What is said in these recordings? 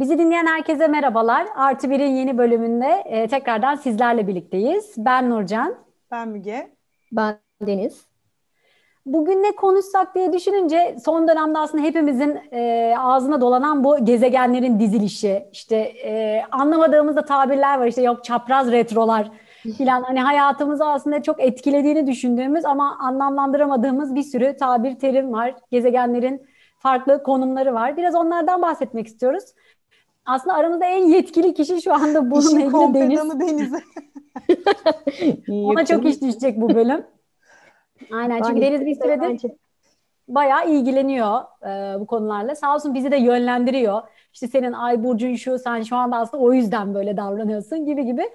Bizi dinleyen herkese merhabalar. Artı Bir'in yeni bölümünde e, tekrardan sizlerle birlikteyiz. Ben Nurcan. Ben Müge. Ben Deniz. Bugün ne konuşsak diye düşününce son dönemde aslında hepimizin e, ağzına dolanan bu gezegenlerin dizilişi, işte e, anlamadığımız da tabirler var işte yok çapraz retrolar filan hani hayatımızı aslında çok etkilediğini düşündüğümüz ama anlamlandıramadığımız bir sürü tabir terim var. Gezegenlerin farklı konumları var. Biraz onlardan bahsetmek istiyoruz. Aslında aramızda en yetkili kişi şu anda bununla İşin ilgili Deniz. Deniz'e. Ona çok iş düşecek bu bölüm. Aynen çünkü Deniz bir süredir bayağı ilgileniyor e, bu konularla. Sağ olsun bizi de yönlendiriyor. İşte senin ay burcun şu, sen şu anda aslında o yüzden böyle davranıyorsun gibi gibi.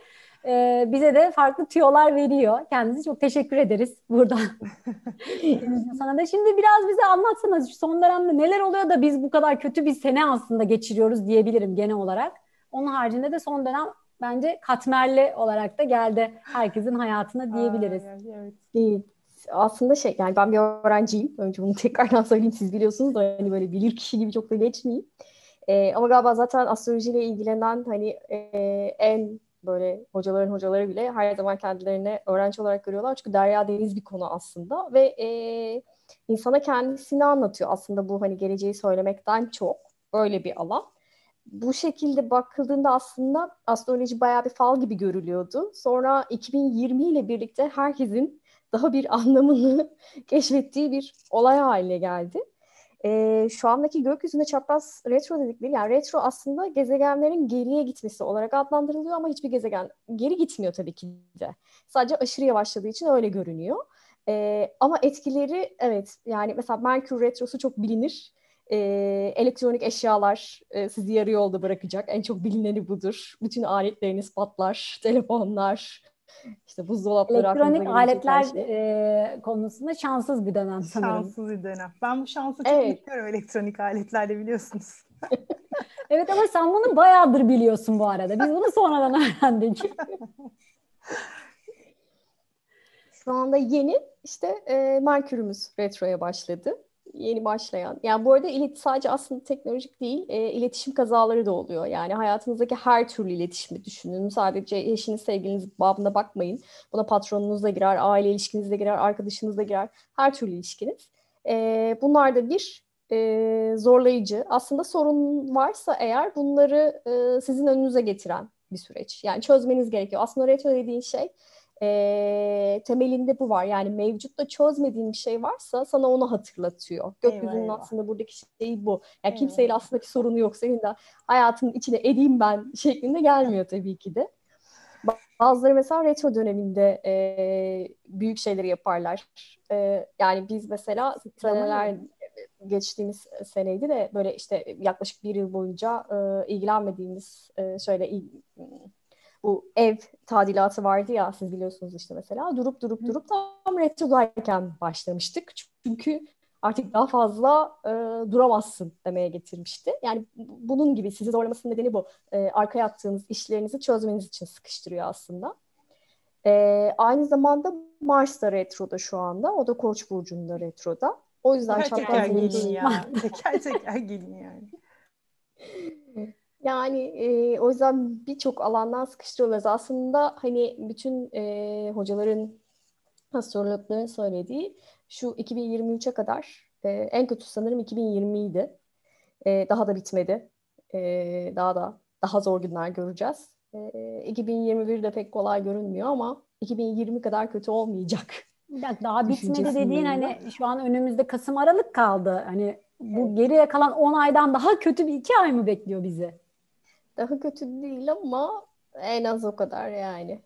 E, bize de farklı tüyolar veriyor. Kendinize çok teşekkür ederiz buradan. Sana da şimdi biraz bize anlatsana şu son dönemde neler oluyor da biz bu kadar kötü bir sene aslında geçiriyoruz diyebilirim genel olarak. Onun haricinde de son dönem bence katmerli olarak da geldi herkesin hayatına diyebiliriz. Ay, evet. Ee, Aslında şey yani ben bir öğrenciyim. Önce bunu tekrardan söyleyeyim siz biliyorsunuz da hani böyle bilir kişi gibi çok da geçmeyeyim. Ee, ama galiba zaten astrolojiyle ilgilenen hani e, en böyle hocaların hocaları bile her zaman kendilerini öğrenci olarak görüyorlar. Çünkü derya deniz bir konu aslında ve e, insana kendisini anlatıyor aslında bu hani geleceği söylemekten çok öyle bir alan. Bu şekilde bakıldığında aslında astroloji bayağı bir fal gibi görülüyordu. Sonra 2020 ile birlikte herkesin daha bir anlamını keşfettiği bir olay haline geldi. Ee, şu andaki gökyüzünde çapraz retro dedikleri yani retro aslında gezegenlerin geriye gitmesi olarak adlandırılıyor ama hiçbir gezegen geri gitmiyor tabii ki de. Sadece aşırı yavaşladığı için öyle görünüyor. Ee, ama etkileri evet yani mesela Merkür retrosu çok bilinir. Ee, elektronik eşyalar e, sizi yarı yolda bırakacak. En çok bilineni budur. Bütün aletleriniz patlar, telefonlar, işte buzdolapları Elektronik aletler şey. e, konusunda şanssız bir dönem sanırım. Şanssız bir dönem. Ben bu şansı çok Evet. bekliyorum elektronik aletlerde biliyorsunuz. Evet ama sen bunu bayağıdır biliyorsun bu arada. Biz bunu sonradan öğrendik. Şu anda yeni işte e, Merkür'ümüz retroya başladı. Yeni başlayan. Yani bu arada ilet sadece aslında teknolojik değil, e, iletişim kazaları da oluyor. Yani hayatınızdaki her türlü iletişimi düşünün. Sadece eşiniz, sevgiliniz babına bakmayın. Buna patronunuz da girer, aile ilişkiniz de girer, arkadaşınız da girer. Her türlü ilişkiniz. E, bunlar da bir e, zorlayıcı. Aslında sorun varsa eğer bunları e, sizin önünüze getiren bir süreç. Yani çözmeniz gerekiyor. Aslında retro dediğin şey e, temelinde bu var. Yani mevcutta çözmediğin bir şey varsa sana onu hatırlatıyor. Gökyüzünün eyvah. aslında buradaki şey bu. Yani Eyvah. kimseyle aslında bir sorunu yok. Senin de hayatının içine edeyim ben şeklinde gelmiyor tabii ki de. Bazıları mesela retro döneminde e, büyük şeyleri yaparlar. E, yani biz mesela seneler geçtiğimiz seneydi de böyle işte yaklaşık bir yıl boyunca e, ilgilenmediğimiz e, şöyle il- bu ev tadilatı vardı ya siz biliyorsunuz işte mesela durup durup durup tam retrodayken başlamıştık. Çünkü artık daha fazla e, duramazsın demeye getirmişti. Yani bu- bunun gibi sizi zorlamasının nedeni bu. E, arkaya attığınız işlerinizi çözmeniz için sıkıştırıyor aslında. E, aynı zamanda Mars da retroda şu anda. O da Koç burcunda retroda. O yüzden Teker teker çapraz gelin iletişim- ya. Teker teker gelin yani. Yani e, o yüzden birçok alandan sıkıştırıyoruz. Aslında hani bütün e, hocaların, astrologların söylediği şu 2023'e kadar e, en kötü sanırım 2020 idi. E, daha da bitmedi. E, daha da daha zor günler göreceğiz. E, 2021 de pek kolay görünmüyor ama 2020 kadar kötü olmayacak. Dakika, daha bitmedi dediğin hani şu an önümüzde Kasım Aralık kaldı. Hani bu geriye kalan 10 aydan daha kötü bir iki ay mı bekliyor bizi? Daha kötü değil ama en az o kadar yani.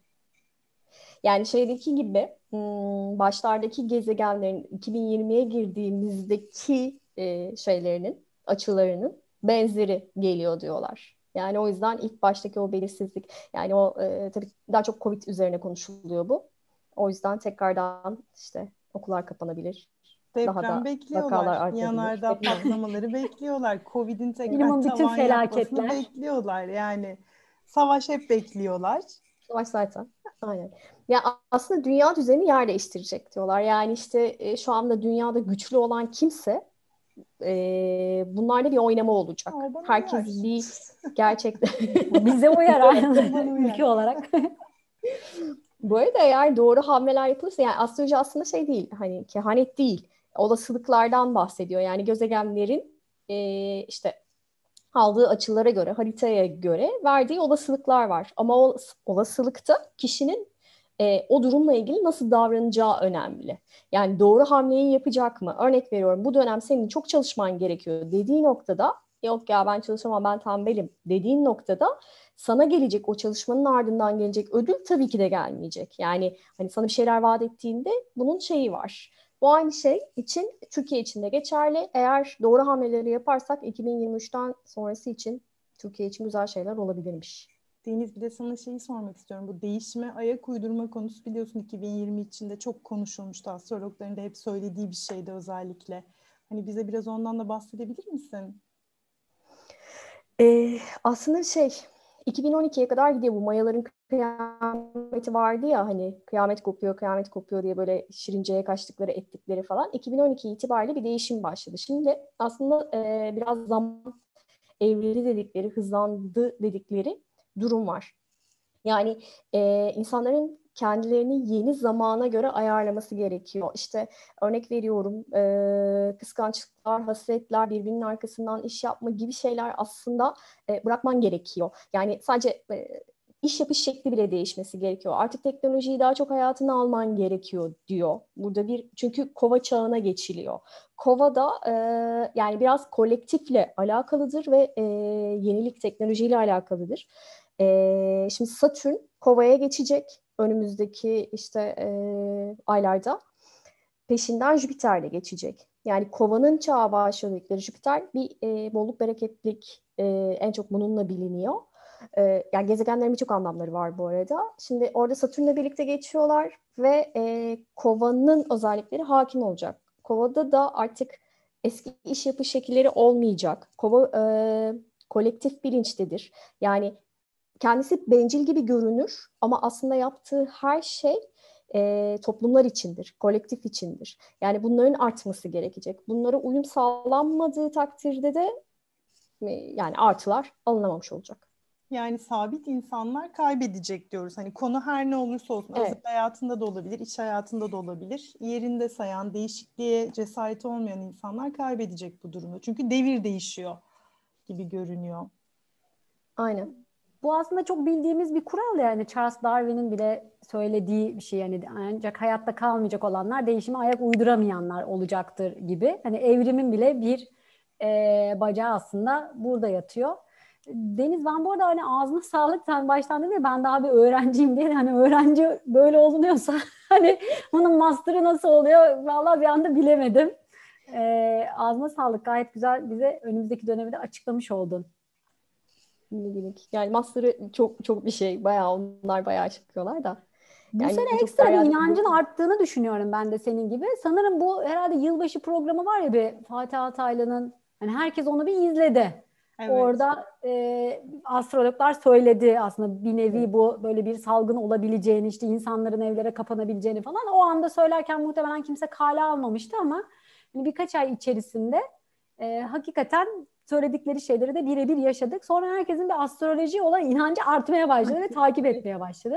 Yani şeydeki gibi hmm, başlardaki gezegenlerin 2020'ye girdiğimizdeki e, şeylerinin, açılarının benzeri geliyor diyorlar. Yani o yüzden ilk baştaki o belirsizlik, yani o e, tabii daha çok Covid üzerine konuşuluyor bu. O yüzden tekrardan işte okullar kapanabilir. Daha Deprem da bekliyorlar. Yanardağ patlamaları bekliyorlar. Covid'in tekrar tavan yapmasını bekliyorlar. Yani savaş hep bekliyorlar. Savaş zaten. Aynen. Ya aslında dünya düzeni yer değiştirecek diyorlar. Yani işte e, şu anda dünyada güçlü olan kimse e, bunlarda bir oynama olacak. Aa, Herkes uyar. bir gerçekten bize uyar aynı ülke olarak. Bu arada eğer doğru hamleler yapılırsa yani astroloji aslında şey değil hani kehanet değil olasılıklardan bahsediyor. Yani gezegenlerin e, işte aldığı açılara göre, haritaya göre verdiği olasılıklar var. Ama o olasılıkta kişinin e, o durumla ilgili nasıl davranacağı önemli. Yani doğru hamleyi yapacak mı? Örnek veriyorum bu dönem senin çok çalışman gerekiyor dediği noktada yok ya ben çalışamam ben tembelim dediğin noktada sana gelecek o çalışmanın ardından gelecek ödül tabii ki de gelmeyecek. Yani hani sana bir şeyler vaat ettiğinde bunun şeyi var. Bu aynı şey için Türkiye için de geçerli. Eğer doğru hamleleri yaparsak 2023'ten sonrası için Türkiye için güzel şeyler olabilirmiş. Deniz bir de sana şeyi sormak istiyorum. Bu değişime ayak uydurma konusu biliyorsun 2020 içinde çok konuşulmuştu. Astrologların da hep söylediği bir şeydi özellikle. Hani bize biraz ondan da bahsedebilir misin? Ee, aslında şey 2012'ye kadar gidiyor bu mayaların kıyameti vardı ya hani kıyamet kopuyor kıyamet kopuyor diye böyle şirinceye kaçtıkları ettikleri falan 2012 itibariyle bir değişim başladı. Şimdi aslında e, biraz zaman evrili dedikleri hızlandı dedikleri durum var. Yani e, insanların kendilerini yeni zamana göre ayarlaması gerekiyor. İşte örnek veriyorum e, kıskançlıklar, hasretler, birbirinin arkasından iş yapma gibi şeyler aslında e, bırakman gerekiyor. Yani sadece e, iş yapış şekli bile değişmesi gerekiyor. Artık teknolojiyi daha çok hayatına alman gerekiyor diyor. Burada bir çünkü kova çağına geçiliyor. Kova da e, yani biraz kolektifle alakalıdır ve e, yenilik teknolojiyle alakalıdır. E, şimdi Satürn kovaya geçecek önümüzdeki işte e, aylarda. Peşinden Jüpiter de geçecek. Yani kovanın çağı başladıkları Jüpiter bir e, bolluk bereketlik e, en çok bununla biliniyor. E, yani gezegenlerin birçok anlamları var bu arada. Şimdi orada Satürn'le birlikte geçiyorlar ve e, kovanın özellikleri hakim olacak. Kovada da artık eski iş yapış şekilleri olmayacak. Kova e, kolektif bilinçtedir. Yani kendisi bencil gibi görünür ama aslında yaptığı her şey e, toplumlar içindir, kolektif içindir. Yani bunların artması gerekecek. Bunlara uyum sağlanmadığı takdirde de e, yani artılar alınamamış olacak. Yani sabit insanlar kaybedecek diyoruz. Hani konu her ne olursa olsun evet. özel hayatında da olabilir, iş hayatında da olabilir. Yerinde sayan, değişikliğe cesaret olmayan insanlar kaybedecek bu durumda. Çünkü devir değişiyor gibi görünüyor. Aynen. Bu aslında çok bildiğimiz bir kural yani Charles Darwin'in bile söylediği bir şey yani ancak hayatta kalmayacak olanlar değişime ayak uyduramayanlar olacaktır gibi. Hani evrimin bile bir e, bacağı aslında burada yatıyor. Deniz ben bu arada hani ağzına sağlık sen baştan dedin ya ben daha bir öğrenciyim diye hani öğrenci böyle olunuyorsa hani bunun master'ı nasıl oluyor vallahi bir anda bilemedim. E, ağzına sağlık gayet güzel bize önümüzdeki dönemi de açıklamış oldun. Minik. Yani master'ı çok çok bir şey. Bayağı onlar bayağı çıkıyorlar da. Bu yani sene ekstra bir inancın bu... arttığını düşünüyorum ben de senin gibi. Sanırım bu herhalde yılbaşı programı var ya bir Fatih Altaylı'nın. Hani herkes onu bir izledi. Evet. Orada e, astrologlar söyledi aslında bir nevi bu böyle bir salgın olabileceğini işte insanların evlere kapanabileceğini falan. O anda söylerken muhtemelen kimse kale almamıştı ama hani birkaç ay içerisinde e, hakikaten söyledikleri şeyleri de birebir yaşadık. Sonra herkesin bir astroloji olan inancı artmaya başladı ve takip etmeye başladı.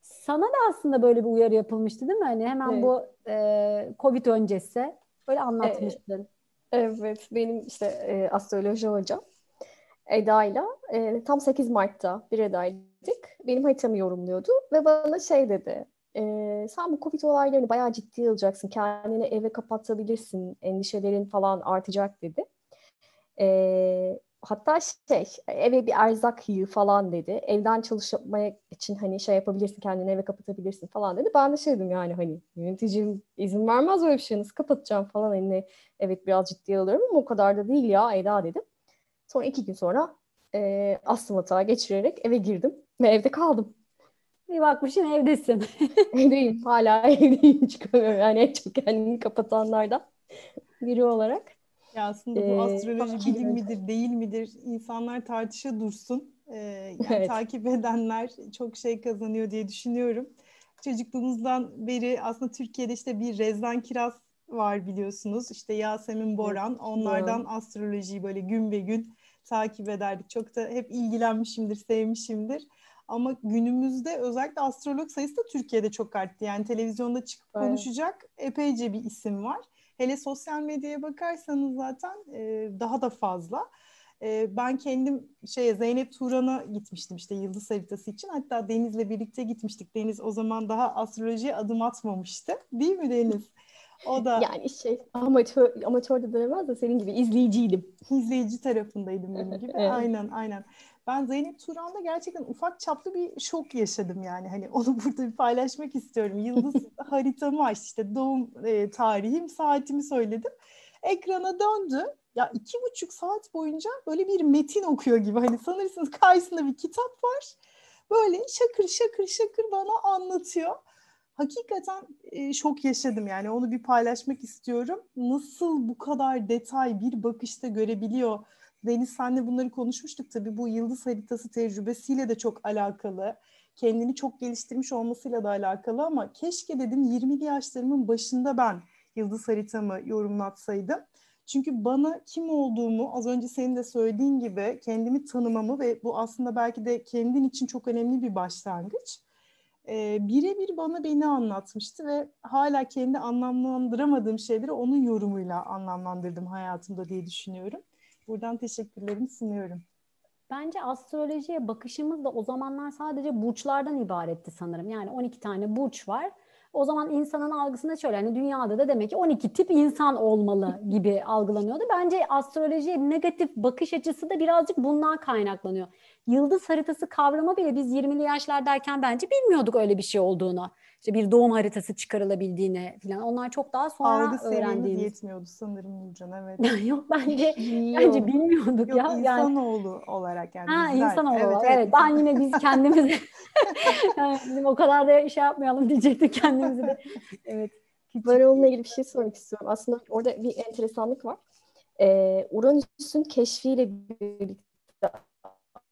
Sana da aslında böyle bir uyarı yapılmıştı değil mi? Hani hemen evet. bu e, Covid öncesi öyle anlatmıştın. Evet, evet. benim işte e, astroloji hocam Eda'yla e, tam 8 Mart'ta bir Eda'ydık. Benim haritamı yorumluyordu ve bana şey dedi. E, sen bu Covid olaylarını bayağı ciddiye alacaksın. Kendini eve kapatabilirsin. Endişelerin falan artacak dedi. E, hatta şey eve bir erzak yığ falan dedi. Evden çalışmaya için hani şey yapabilirsin kendini eve kapatabilirsin falan dedi. Ben de şey dedim yani hani yöneticim izin vermez öyle bir şey nasıl kapatacağım falan hani evet biraz ciddiye alıyorum ama o kadar da değil ya Eda dedim. Sonra iki gün sonra e, astım atağı geçirerek eve girdim ve evde kaldım. Bir bakmışsın evdesin. Evdeyim. Hala evdeyim. Çıkamıyorum. Yani en çok kendini kapatanlardan biri olarak. Ya aslında bu ee, astroloji bilim midir, değil midir? İnsanlar tartışa dursun. Ee, yani evet. takip edenler çok şey kazanıyor diye düşünüyorum. Çocukluğumuzdan beri aslında Türkiye'de işte bir Rezdan Kiraz var biliyorsunuz. İşte Yasemin Boran. Onlardan astrolojiyi böyle gün be gün takip ederdik. Çok da hep ilgilenmişimdir, sevmişimdir. Ama günümüzde özellikle astrolog sayısı da Türkiye'de çok arttı. Yani televizyonda çıkıp evet. konuşacak epeyce bir isim var. Hele sosyal medyaya bakarsanız zaten e, daha da fazla. E, ben kendim şeye Zeynep Turan'a gitmiştim işte yıldız haritası için. Hatta Deniz'le birlikte gitmiştik. Deniz o zaman daha astrolojiye adım atmamıştı. Değil mi Deniz? O da yani şey amatör amatör de denemez de senin gibi izleyiciydim. İzleyici tarafındaydım benim gibi. evet. Aynen aynen. Ben Zeynep Turan'da gerçekten ufak çaplı bir şok yaşadım yani. Hani onu burada bir paylaşmak istiyorum. Yıldız haritamı açtı işte doğum e, tarihim, saatimi söyledim. Ekrana döndü. Ya iki buçuk saat boyunca böyle bir metin okuyor gibi. Hani sanırsınız karşısında bir kitap var. Böyle şakır şakır şakır bana anlatıyor hakikaten e, şok yaşadım yani onu bir paylaşmak istiyorum. Nasıl bu kadar detay bir bakışta görebiliyor? Deniz senle bunları konuşmuştuk tabii bu yıldız haritası tecrübesiyle de çok alakalı. Kendini çok geliştirmiş olmasıyla da alakalı ama keşke dedim 20'li yaşlarımın başında ben yıldız haritamı yorumlatsaydım. Çünkü bana kim olduğumu az önce senin de söylediğin gibi kendimi tanımamı ve bu aslında belki de kendin için çok önemli bir başlangıç e, birebir bana beni anlatmıştı ve hala kendi anlamlandıramadığım şeyleri onun yorumuyla anlamlandırdım hayatımda diye düşünüyorum. Buradan teşekkürlerimi sunuyorum. Bence astrolojiye bakışımız da o zamanlar sadece burçlardan ibaretti sanırım. Yani 12 tane burç var o zaman insanın algısında şöyle hani dünyada da demek ki 12 tip insan olmalı gibi algılanıyordu. Bence astrolojiye negatif bakış açısı da birazcık bundan kaynaklanıyor. Yıldız haritası kavramı bile biz 20'li yaşlardayken bence bilmiyorduk öyle bir şey olduğunu işte bir doğum haritası çıkarılabildiğine falan. Onlar çok daha sonra Algı öğrendiğimiz. yetmiyordu sanırım Nurcan evet. Yok bence bence bilmiyorduk Yok, ya. insanoğlu yani, olarak yani. Ha bizler. insanoğlu evet, olarak. Evet. evet. Ben yine biz kendimizi yani bizim o kadar da şey yapmayalım diyecektik kendimizi de. Evet. Ben onunla ilgili bir şey sormak istiyorum. Aslında orada bir enteresanlık var. Ee, Uranüs'ün keşfiyle birlikte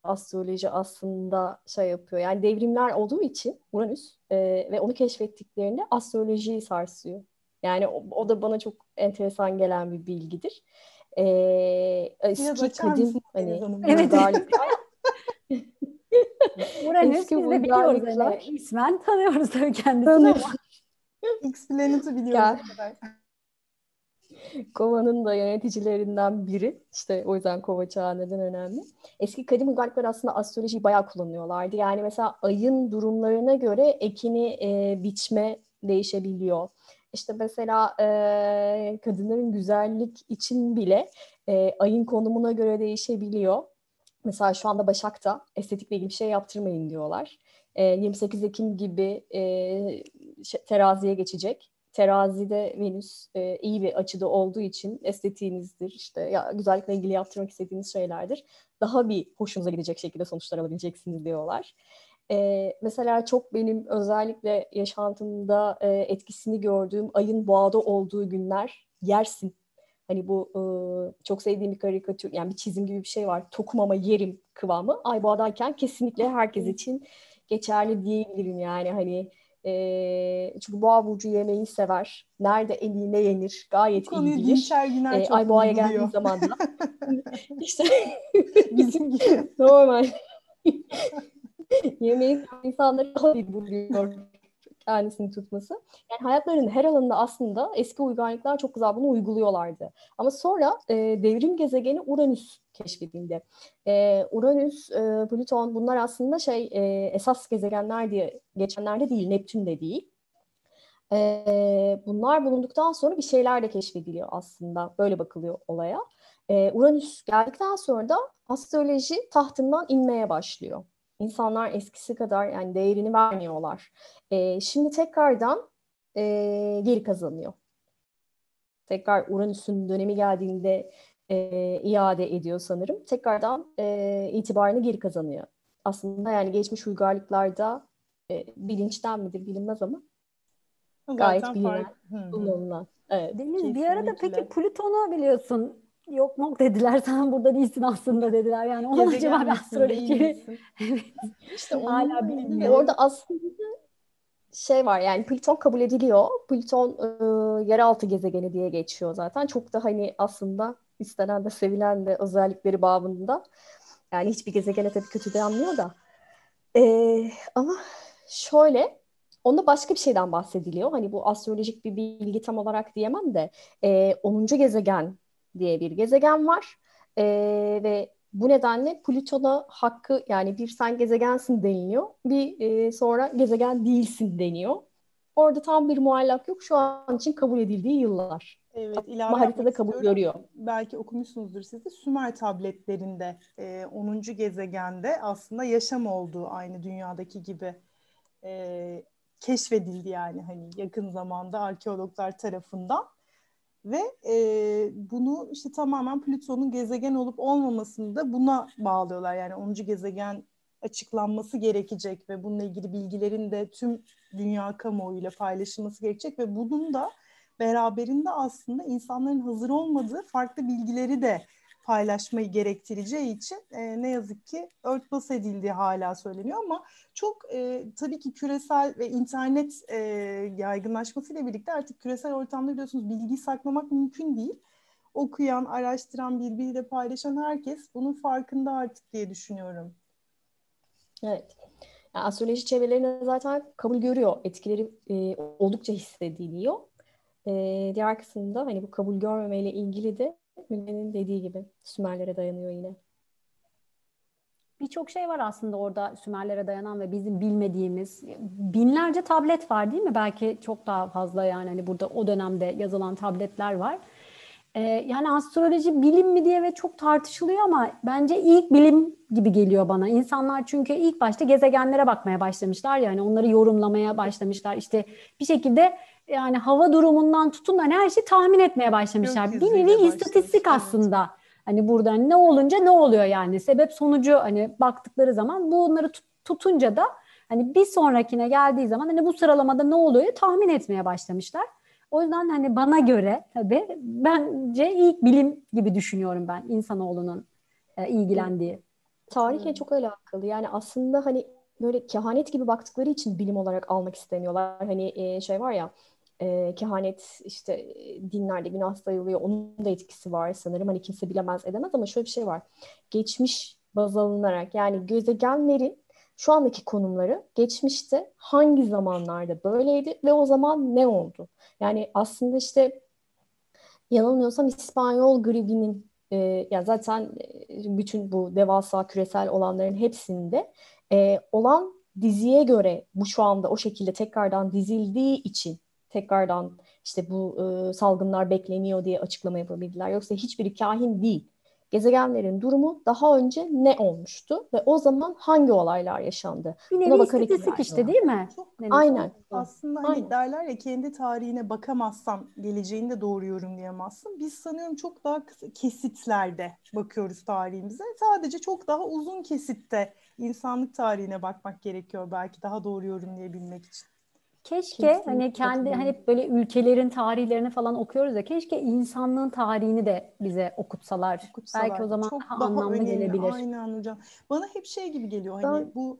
astroloji aslında şey yapıyor. Yani devrimler olduğu için Uranüs e, ve onu keşfettiklerinde astrolojiyi sarsıyor. Yani o, o da bana çok enteresan gelen bir bilgidir. E, eski kadim hani evet. Uranüs biz de biliyoruz yani. İsmen tanıyoruz tabii kendisini ama. X-Planet'ı biliyoruz. Kova'nın da yöneticilerinden biri. İşte o yüzden Kova çağı neden önemli. Eski kadim uygarlıklar aslında astrolojiyi bayağı kullanıyorlardı. Yani mesela ayın durumlarına göre ekini e, biçme değişebiliyor. İşte mesela e, kadınların güzellik için bile e, ayın konumuna göre değişebiliyor. Mesela şu anda Başak'ta estetikle ilgili bir şey yaptırmayın diyorlar. E, 28 Ekim gibi e, teraziye geçecek terazide Venüs e, iyi bir açıda olduğu için estetiğinizdir, işte ya güzellikle ilgili yaptırmak istediğiniz şeylerdir. Daha bir hoşunuza gidecek şekilde sonuçlar alabileceksiniz diyorlar. E, mesela çok benim özellikle yaşantımda e, etkisini gördüğüm ayın boğada olduğu günler yersin. Hani bu e, çok sevdiğim bir karikatür, yani bir çizim gibi bir şey var. Tokum ama yerim kıvamı. Ay boğadayken kesinlikle herkes için geçerli diyebilirim yani hani e, çünkü boğa burcu yemeği sever. Nerede en iyi ne yenir gayet iyi bilir. Dinçer Güner e, çok Ay boğaya geldiği zaman da. İşte bizim gibi. Normal. Yemeği insanları iyi buluyor kendisini tutması. Yani hayatlarının her alanında aslında eski uygarlıklar çok güzel bunu uyguluyorlardı. Ama sonra e, devrim gezegeni Uranüs keşfedildi. E, Uranüs, e, Plüton bunlar aslında şey e, esas gezegenler diye geçenlerde değil, Neptün de değil. E, bunlar bulunduktan sonra bir şeyler de keşfediliyor aslında. Böyle bakılıyor olaya. E, Uranüs geldikten sonra da astroloji tahtından inmeye başlıyor. İnsanlar eskisi kadar yani değerini vermiyorlar. E, şimdi tekrardan e, geri kazanıyor. Tekrar Uranüs'ün dönemi geldiğinde e, iade ediyor sanırım. Tekrardan e, itibarını geri kazanıyor. Aslında yani geçmiş uygarlıklarda e, bilinçten midir bilinmez ama Zaten gayet bilinen, kullanılan. Evet, Deniz bir arada peki Plüton'u biliyorsun yok mu dediler sen burada değilsin aslında dediler yani ona acaba bir astroloji işte hala bilmiyorum. Orada aslında şey var yani Plüton kabul ediliyor. Plüton e, yeraltı gezegeni diye geçiyor zaten. Çok da hani aslında istenen de sevilen de özellikleri babında. Yani hiçbir gezegene tabii kötü denmiyor da. E, ama şöyle onda başka bir şeyden bahsediliyor. Hani bu astrolojik bir bilgi tam olarak diyemem de e, 10. gezegen diye bir gezegen var. E, ve bu nedenle Plüton'a hakkı yani bir sen gezegensin deniliyor. Bir e, sonra gezegen değilsin deniyor. Orada tam bir muallak yok. Şu an için kabul edildiği yıllar. Evet, ilave Ama haritada kabul görüyor. Belki okumuşsunuzdur siz de Sümer tabletlerinde e, 10. gezegende aslında yaşam olduğu aynı dünyadaki gibi e, keşfedildi yani hani yakın zamanda arkeologlar tarafından ve e, bunu işte tamamen Plüton'un gezegen olup olmamasını da buna bağlıyorlar. Yani 10. gezegen açıklanması gerekecek ve bununla ilgili bilgilerin de tüm dünya kamuoyuyla paylaşılması gerekecek ve bunun da beraberinde aslında insanların hazır olmadığı farklı bilgileri de paylaşmayı gerektireceği için e, ne yazık ki örtbas edildiği hala söyleniyor ama çok e, tabii ki küresel ve internet e, yaygınlaşmasıyla birlikte artık küresel ortamda biliyorsunuz bilgiyi saklamak mümkün değil. Okuyan, araştıran, birbiriyle paylaşan herkes bunun farkında artık diye düşünüyorum. Evet. Yani astroloji çevrelerinde zaten kabul görüyor. Etkileri e, oldukça hissediliyor. E, diğer kısımda hani bu kabul görmemeyle ilgili de Müge'nin dediği gibi Sümerlere dayanıyor yine. Birçok şey var aslında orada Sümerlere dayanan ve bizim bilmediğimiz binlerce tablet var değil mi? Belki çok daha fazla yani hani burada o dönemde yazılan tabletler var. Ee, yani astroloji bilim mi diye ve çok tartışılıyor ama bence ilk bilim gibi geliyor bana. İnsanlar çünkü ilk başta gezegenlere bakmaya başlamışlar yani onları yorumlamaya başlamışlar. İşte bir şekilde yani hava durumundan tutun da hani her şeyi tahmin etmeye başlamışlar. Bir nevi istatistik aslında. Hani burada ne olunca ne oluyor yani sebep sonucu hani baktıkları zaman bunları tutunca da hani bir sonrakine geldiği zaman hani bu sıralamada ne oluyor tahmin etmeye başlamışlar. O yüzden hani bana göre tabii bence ilk bilim gibi düşünüyorum ben insanoğlunun e, ilgilendiği. Tarihle çok alakalı. Yani aslında hani böyle kehanet gibi baktıkları için bilim olarak almak istemiyorlar. Hani e, şey var ya e, kehanet işte dinlerde günah sayılıyor. Onun da etkisi var sanırım. Hani kimse bilemez edemez ama şöyle bir şey var. Geçmiş baz alınarak yani gezegenlerin şu andaki konumları geçmişte hangi zamanlarda böyleydi ve o zaman ne oldu? Yani aslında işte yanılmıyorsam İspanyol gribinin e, ya zaten bütün bu devasa küresel olanların hepsinde e, olan diziye göre bu şu anda o şekilde tekrardan dizildiği için tekrardan işte bu e, salgınlar bekleniyor diye açıklama yapabildiler. Yoksa hiçbiri kahin değil. Gezegenlerin durumu daha önce ne olmuştu ve o zaman hangi olaylar yaşandı? Bir nevi istatistik işte değil mi? Çok, Aynen. Aslında hani Aynen. derler ya kendi tarihine bakamazsan geleceğini de doğru yorumlayamazsın. Biz sanıyorum çok daha kısa kesitlerde bakıyoruz tarihimize. Sadece çok daha uzun kesitte insanlık tarihine bakmak gerekiyor belki daha doğru yorumlayabilmek için. Keşke Kesinlikle hani kendi hani böyle ülkelerin tarihlerini falan okuyoruz ya keşke insanlığın tarihini de bize okutsalar. okutsalar. Belki o zaman Çok daha, anlamlı önemli. gelebilir. Aynen hocam. Bana hep şey gibi geliyor hani ben... bu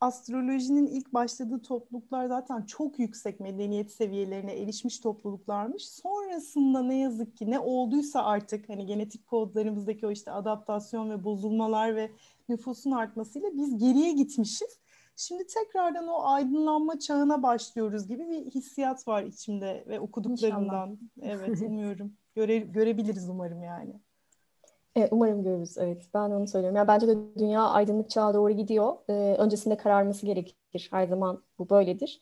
astrolojinin ilk başladığı topluluklar zaten çok yüksek medeniyet seviyelerine erişmiş topluluklarmış. Sonrasında ne yazık ki ne olduysa artık hani genetik kodlarımızdaki o işte adaptasyon ve bozulmalar ve nüfusun artmasıyla biz geriye gitmişiz. Şimdi tekrardan o aydınlanma çağına başlıyoruz gibi bir hissiyat var içimde ve okuduklarımdan. İnşallah. Evet umuyorum. Göre, görebiliriz umarım yani. Evet, umarım görürüz. Evet, ben onu söylüyorum. Yani bence de dünya aydınlık çağa doğru gidiyor. Ee, öncesinde kararması gerekir. Her zaman bu böyledir.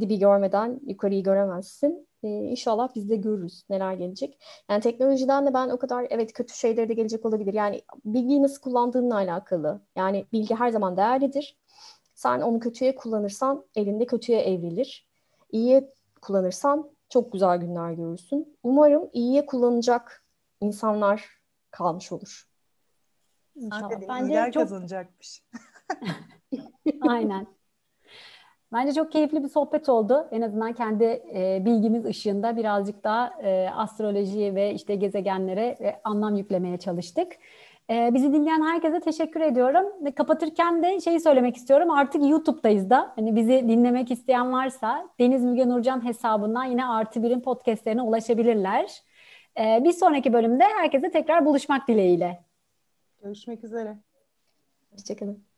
Dibi görmeden yukarıyı göremezsin. Ee, inşallah biz de görürüz neler gelecek. Yani teknolojiden de ben o kadar evet kötü şeyleri de gelecek olabilir. Yani bilgiyi nasıl kullandığınla alakalı. Yani bilgi her zaman değerlidir. Sen onu kötüye kullanırsan elinde kötüye evrilir. İyiye kullanırsan çok güzel günler görürsün. Umarım iyiye kullanacak insanlar kalmış olur. İnşallah. Bence çok kazanacakmış. Aynen. Bence çok keyifli bir sohbet oldu. En azından kendi e, bilgimiz ışığında birazcık daha e, astrolojiye ve işte gezegenlere e, anlam yüklemeye çalıştık. Ee, bizi dinleyen herkese teşekkür ediyorum. Ve kapatırken de şeyi söylemek istiyorum. Artık YouTube'dayız da. Hani bizi dinlemek isteyen varsa Deniz Müge Nurcan hesabından yine Artı Bir'in podcastlerine ulaşabilirler. Ee, bir sonraki bölümde herkese tekrar buluşmak dileğiyle. Görüşmek üzere. Hoşçakalın.